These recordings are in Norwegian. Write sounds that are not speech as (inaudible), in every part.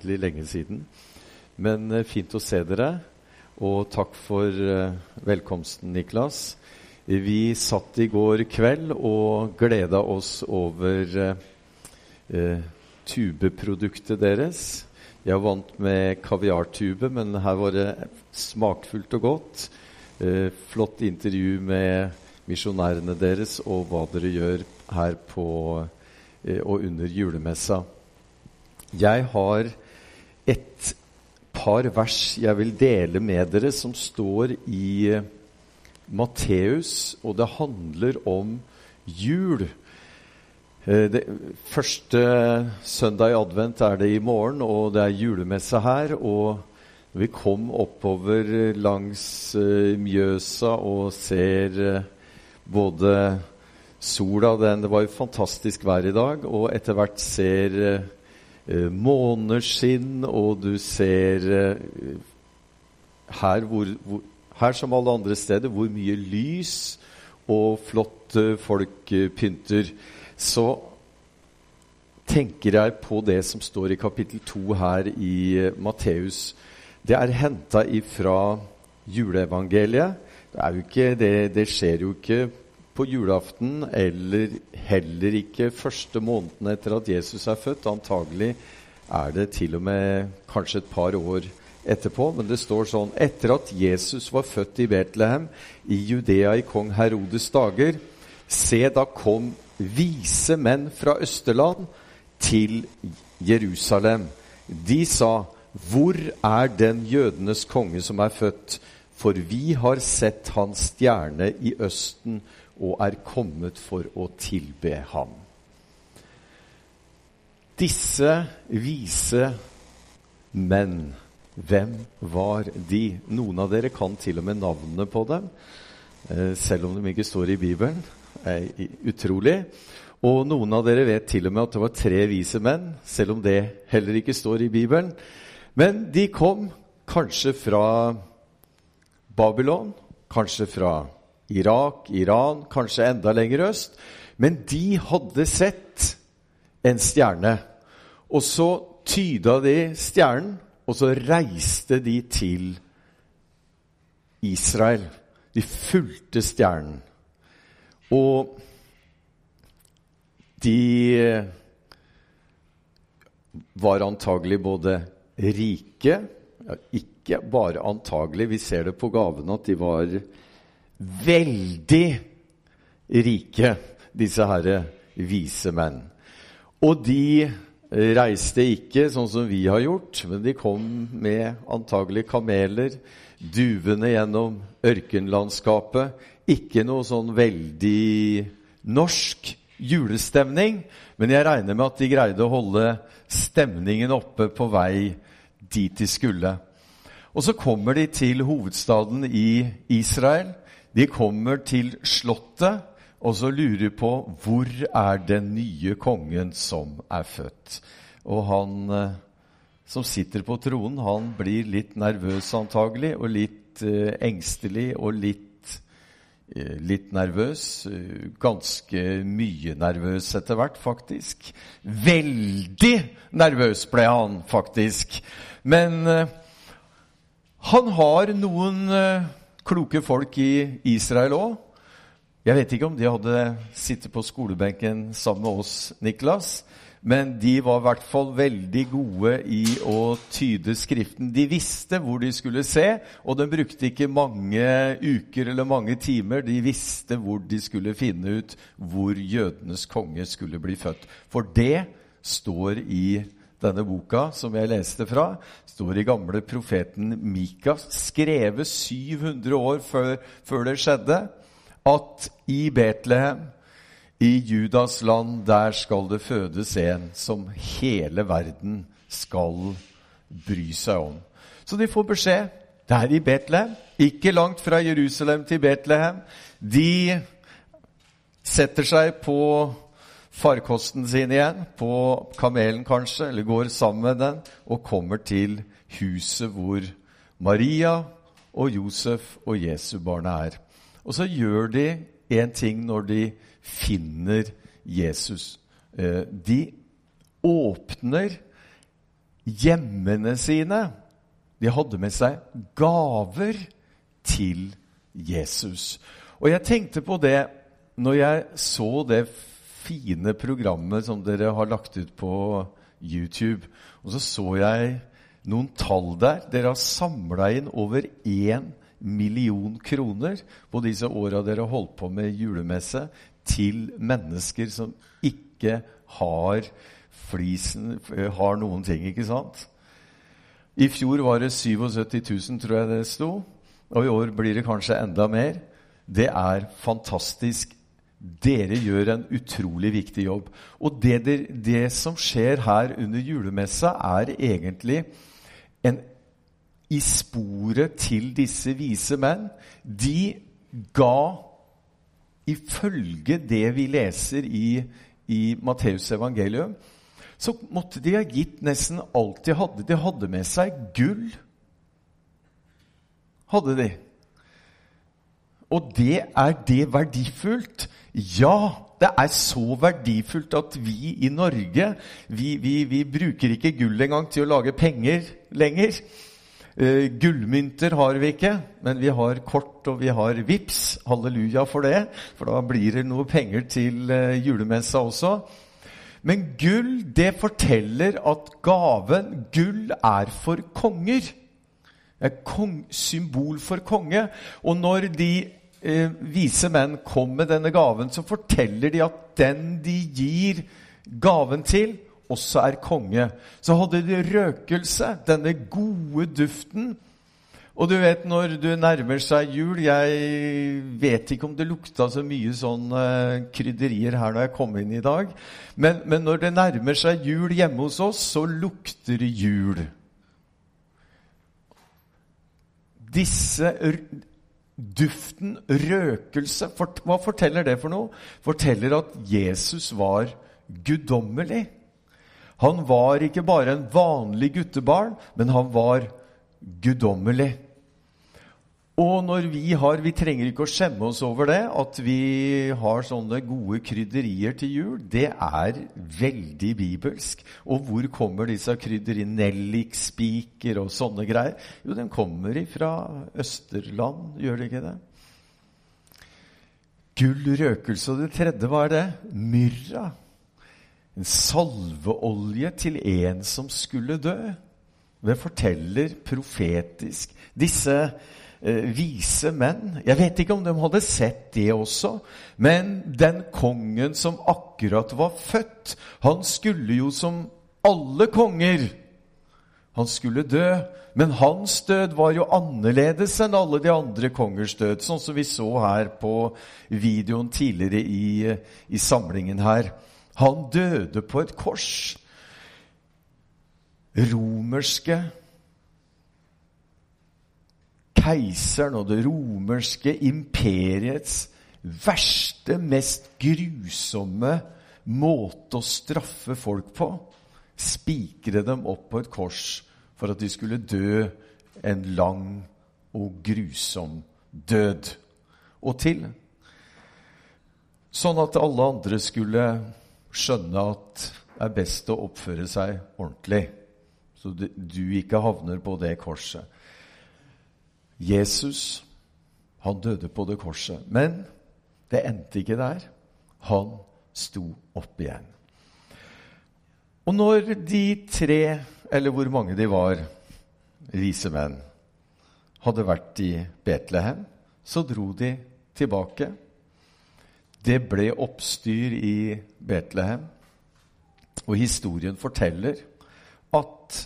Veldig lenge siden. Men eh, fint å se dere. Og takk for eh, velkomsten, Niklas. Vi satt i går kveld og gleda oss over eh, eh, tubeproduktet deres. Jeg er vant med kaviartube, men her var det smakfullt og godt. Eh, flott intervju med misjonærene deres og hva dere gjør her på eh, og under julemessa. Jeg har et par vers jeg vil dele med dere, som står i eh, Matteus, og det handler om jul. Eh, det første søndag i advent er det i morgen, og det er julemesse her. og vi kom oppover langs uh, Mjøsa og ser både sola den, Det var jo fantastisk vær i dag. Og etter hvert ser uh, måneskinn, og du ser her, hvor, hvor, her, som alle andre steder, hvor mye lys og flott folk pynter. Så tenker jeg på det som står i kapittel 2 her i Matteus. Det er henta ifra juleevangeliet. Det, det, det, skjer jo ikke på julaften eller heller ikke første måneden etter at Jesus er født. Antagelig er det til og med kanskje et par år etterpå. Men det står sånn Etter at Jesus var født i Betlehem, i Judea i kong Herodes dager, se, da kom vise menn fra Østerland til Jerusalem. De sa hvor er den jødenes konge som er født? For vi har sett hans stjerne i Østen og er kommet for å tilbe ham. Disse vise menn, hvem var de? Noen av dere kan til og med navnene på dem, eh, selv om de ikke står i Bibelen. Utrolig. Og noen av dere vet til og med at det var tre vise menn, selv om det heller ikke står i Bibelen. Men de kom kanskje fra Babylon, kanskje fra Irak, Iran, kanskje enda lenger øst. Men de hadde sett en stjerne. Og så tyda de stjernen, og så reiste de til Israel. De fulgte stjernen. Og de var antagelig både rike. Ikke bare antagelig, vi ser det på gavene at de var veldig rike, disse herre vise menn. Og de reiste ikke sånn som vi har gjort, men de kom med antagelig kameler, duvende gjennom ørkenlandskapet. Ikke noe sånn veldig norsk julestemning, men jeg regner med at de greide å holde stemningen oppe på vei dit de skulle. Og så kommer de til hovedstaden i Israel. De kommer til slottet, og så lurer på hvor er den nye kongen som er født. Og han eh, som sitter på tronen, han blir litt nervøs antagelig, og litt eh, engstelig og litt Eh, litt nervøs. Eh, ganske mye nervøs etter hvert, faktisk. Veldig nervøs ble han faktisk. Men eh, han har noen uh, kloke folk i Israel òg. Jeg vet ikke om de hadde sittet på skolebenken sammen med oss, Niklas. Men de var i hvert fall veldig gode i å tyde Skriften. De visste hvor de skulle se, og de brukte ikke mange uker eller mange timer. De visste hvor de skulle finne ut hvor jødenes konge skulle bli født. For det står i denne boka som jeg leste fra, står i gamle profeten Mika, skrevet 700 år før, før det skjedde, at i Betlehem i Judas land, der skal det fødes en som hele verden skal bry seg om. Så de får beskjed. Det er i Betlehem, ikke langt fra Jerusalem til Betlehem. De setter seg på farkosten sin igjen, på kamelen kanskje, eller går sammen med den, og kommer til huset hvor Maria og Josef og Jesu barna er. Og så gjør de en ting når de finner Jesus. Eh, de åpner hjemmene sine. De hadde med seg gaver til Jesus. Og jeg tenkte på det når jeg så det fine programmet som dere har lagt ut på YouTube. Og så så jeg noen tall der. Dere har samla inn over én million kroner på disse åra dere har holdt på med julemesse, til mennesker som ikke har flisen, har noen ting, ikke sant? I fjor var det 77 000, tror jeg det sto. Og i år blir det kanskje enda mer. Det er fantastisk. Dere gjør en utrolig viktig jobb. Og det, det, det som skjer her under julemessa, er egentlig en, i sporet til disse vise menn. De ga, ifølge det vi leser i, i Matteus evangelium, så måtte de ha gitt nesten alt de hadde. De hadde med seg gull. Hadde de. Og det er det verdifullt? Ja, det er så verdifullt at vi i Norge vi, vi, vi bruker ikke gull engang til å lage penger lenger. Uh, gullmynter har vi ikke, men vi har kort og vi har VIPS. Halleluja for det, for da blir det noe penger til uh, julemessa også. Men gull, det forteller at gaven gull er for konger. Det kong, symbol for konge. Og når de eh, vise menn kom med denne gaven, så forteller de at den de gir gaven til, også er konge. Så hadde de røkelse, denne gode duften. Og du vet når du nærmer seg jul Jeg vet ikke om det lukta så mye sånn uh, krydderier her når jeg kom inn i dag. Men, men, når det nærmer seg jul hjemme hos oss, så lukter jul. Disse duften, røkelse Hva forteller det for noe? Forteller at Jesus var guddommelig. Han var ikke bare en vanlig guttebarn, men han var guddommelig. Og når vi har Vi trenger ikke å skjemme oss over det, at vi har sånne gode krydderier til jul. Det er veldig bibelsk. Og hvor kommer disse krydderiene? Nellikspiker og sånne greier? Jo, de kommer fra Østerland, gjør de ikke det? Gull, røkelse og det tredje, hva er det? Myrra. En salveolje til en som skulle dø. Det forteller profetisk. Disse vise menn. Jeg vet ikke om de hadde sett det også, men den kongen som akkurat var født, han skulle jo som alle konger. Han skulle dø, men hans død var jo annerledes enn alle de andre kongers død, sånn som vi så her på videoen tidligere i, i samlingen her. Han døde på et kors. Romerske keiseren og det romerske imperiets verste, mest grusomme måte å straffe folk på. Spikre dem opp på et kors for at de skulle dø en lang og grusom død. Og til. Sånn at alle andre skulle skjønne at det er best å oppføre seg ordentlig så du ikke havner på det korset. Jesus, han døde på det korset. Men det endte ikke der. Han sto opp igjen. Og når de tre, eller hvor mange de var, vise menn, hadde vært i Betlehem, så dro de tilbake. Det ble oppstyr i Betlehem, og historien forteller at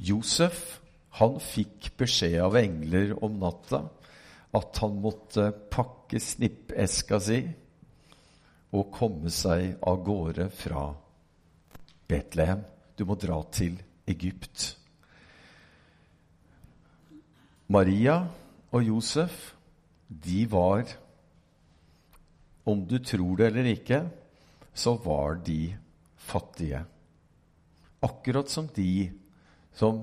Josef han fikk beskjed av engler om natta at han måtte pakke snippeska si og komme seg av gårde fra Betlehem. Du må dra til Egypt. Maria og Josef, de var Om du tror det eller ikke, så var de fattige. Akkurat som de som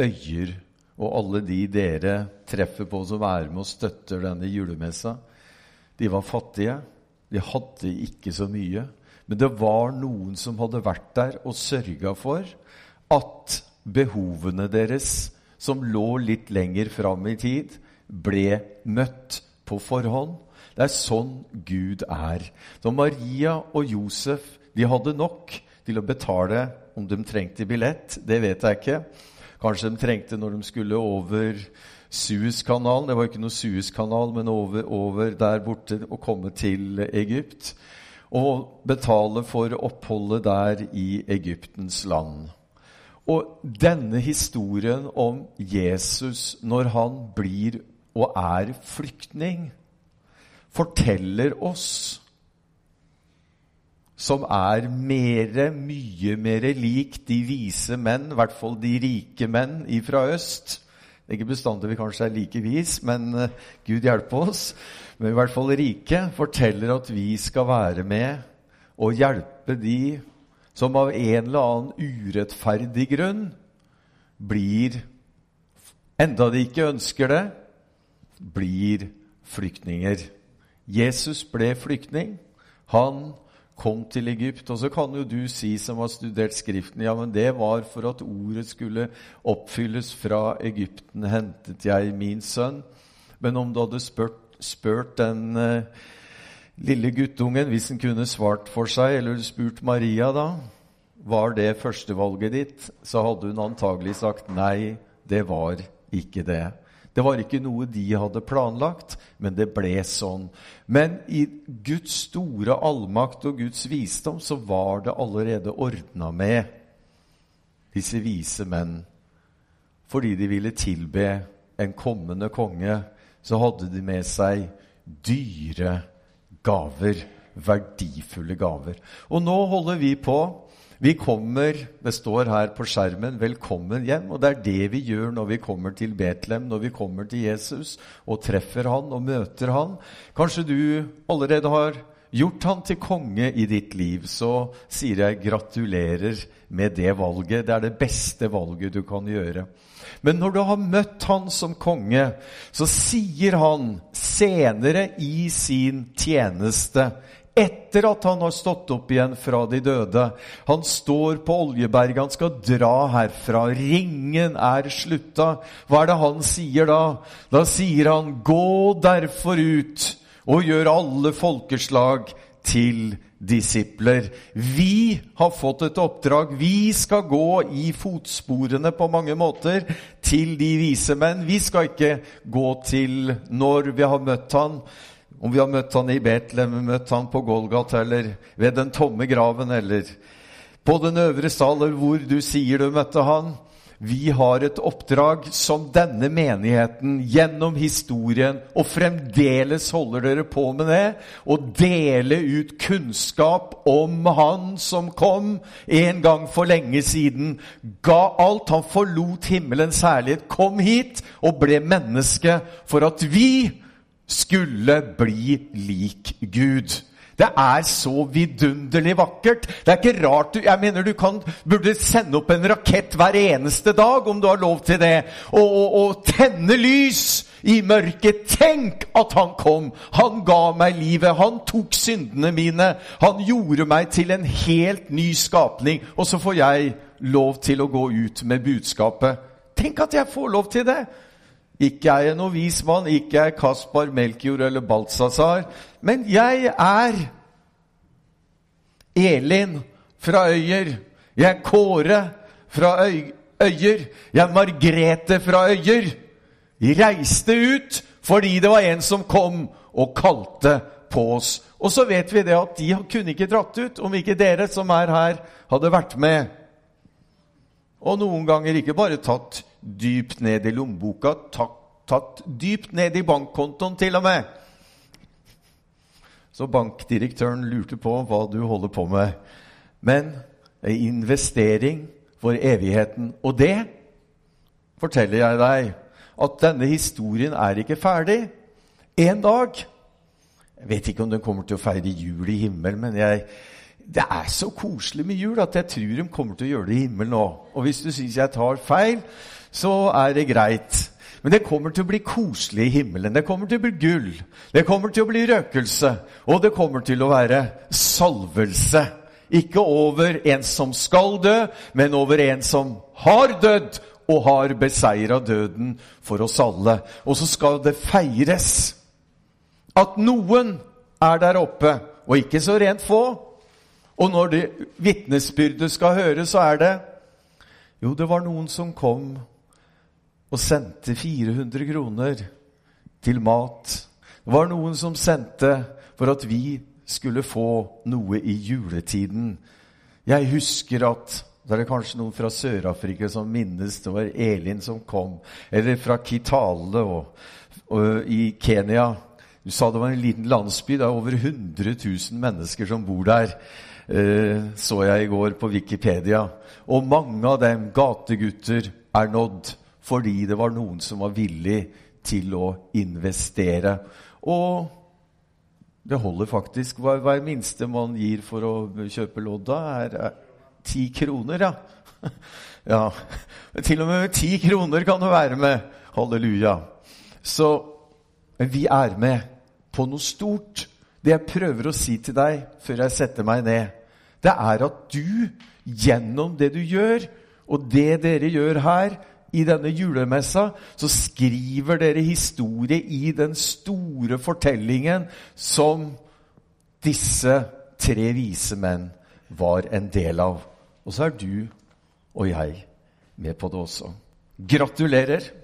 Øyer og alle de dere treffer på som er med og støtter denne julemessa. De var fattige. De hadde ikke så mye. Men det var noen som hadde vært der og sørga for at behovene deres, som lå litt lenger fram i tid, ble møtt på forhånd. Det er sånn Gud er. Så Maria og Josef de hadde nok til å betale om de trengte billett. Det vet jeg ikke. Kanskje de trengte når de skulle over Suezkanalen. Det var ikke noe Suezkanal, men over, over der borte og komme til Egypt. Og betale for oppholdet der i Egyptens land. Og denne historien om Jesus når han blir og er flyktning, forteller oss som er mere, mye mer lik de vise menn, i hvert fall de rike menn fra øst. Det er ikke bestandig vi kanskje er like vis, men uh, Gud hjelpe oss. Men i hvert fall rike forteller at vi skal være med og hjelpe de som av en eller annen urettferdig grunn blir, enda de ikke ønsker det, blir flyktninger. Jesus ble flyktning. Han kom til Egypt. Og så kan jo du si, som har studert Skriften, ja, men det var for at ordet skulle oppfylles. Fra Egypten hentet jeg min sønn. Men om du hadde spurt, spurt den uh, lille guttungen, hvis han kunne svart for seg, eller spurt Maria, da, var det førstevalget ditt, så hadde hun antagelig sagt nei, det var ikke det. Det var ikke noe de hadde planlagt, men det ble sånn. Men i Guds store allmakt og Guds visdom så var det allerede ordna med disse vise menn. Fordi de ville tilbe en kommende konge, så hadde de med seg dyre gaver. Verdifulle gaver. Og nå holder vi på vi kommer, det står her på skjermen, 'Velkommen hjem'. Og det er det vi gjør når vi kommer til Betlehem, når vi kommer til Jesus og treffer han og møter han. Kanskje du allerede har gjort han til konge i ditt liv, så sier jeg gratulerer med det valget. Det er det beste valget du kan gjøre. Men når du har møtt han som konge, så sier han senere i sin tjeneste etter at han har stått opp igjen fra de døde. Han står på Oljeberget, han skal dra herfra. Ringen er slutta. Hva er det han sier da? Da sier han, 'Gå derfor ut og gjør alle folkeslag til disipler'. Vi har fått et oppdrag. Vi skal gå i fotsporene på mange måter til de vise menn. Vi skal ikke gå til når vi har møtt han. Om vi har møtt han i Betlehem, møtt han på Golgata eller ved den tomme graven eller på den øvre sal, eller hvor du sier du møtte han. Vi har et oppdrag som denne menigheten gjennom historien, og fremdeles holder dere på med det, å dele ut kunnskap om Han som kom en gang for lenge siden, ga alt. Han forlot himmelens herlighet, kom hit og ble menneske for at vi skulle bli lik Gud. Det er så vidunderlig vakkert. Det er ikke rart du, jeg mener du kan, burde sende opp en rakett hver eneste dag, om du har lov til det, og, og, og tenne lys i mørket. Tenk at han kom! Han ga meg livet. Han tok syndene mine. Han gjorde meg til en helt ny skapning. Og så får jeg lov til å gå ut med budskapet. Tenk at jeg får lov til det! Ikke er jeg noen vis mann, ikke er Kaspar, Melkjord eller Balthazar. Men jeg er Elin fra Øyer. Jeg er Kåre fra Øyer. Jeg er Margrete fra Øyer. De reiste ut fordi det var en som kom og kalte på oss. Og så vet vi det at de kunne ikke dratt ut om ikke dere som er her, hadde vært med. Og noen ganger ikke bare tatt dypt ned i lommeboka, tatt, tatt dypt ned i bankkontoen til og med. Så bankdirektøren lurte på hva du holder på med. Men ei investering for evigheten. Og det forteller jeg deg at denne historien er ikke ferdig. En dag Jeg vet ikke om den kommer til å feire jul i himmelen, men jeg, det er så koselig med jul at jeg tror de kommer til å gjøre det i himmelen òg. Og hvis du syns jeg tar feil, så er det greit. Men det kommer til å bli koselig i himmelen. Det kommer til å bli gull. Det kommer til å bli røkelse. Og det kommer til å være salvelse. Ikke over en som skal dø, men over en som har dødd og har beseira døden for oss alle. Og så skal det feires at noen er der oppe, og ikke så rent få. Og når det vitnesbyrdet skal høre, så er det Jo, det var noen som kom og sendte 400 kroner til mat. Det var noen som sendte for at vi skulle få noe i juletiden. Jeg husker at det er kanskje noen fra Sør-Afrika som minnes det var Elin som kom. Eller fra Kitale og, og i Kenya. Du sa det var en liten landsby. Det er over 100 000 mennesker som bor der. Eh, så jeg i går på Wikipedia. Og mange av dem, gategutter, er nådd fordi det var noen som var villig til å investere. Og det holder faktisk. Hva, hva er det minste man gir for å kjøpe lodda. Er ti kroner, ja. (laughs) ja. Til og med ti kroner kan du være med. Halleluja. Så vi er med på noe stort. Det jeg prøver å si til deg før jeg setter meg ned, det er at du gjennom det du gjør, og det dere gjør her, i denne julemessa så skriver dere historie i den store fortellingen som disse tre vise menn var en del av. Og så er du og jeg med på det også. Gratulerer!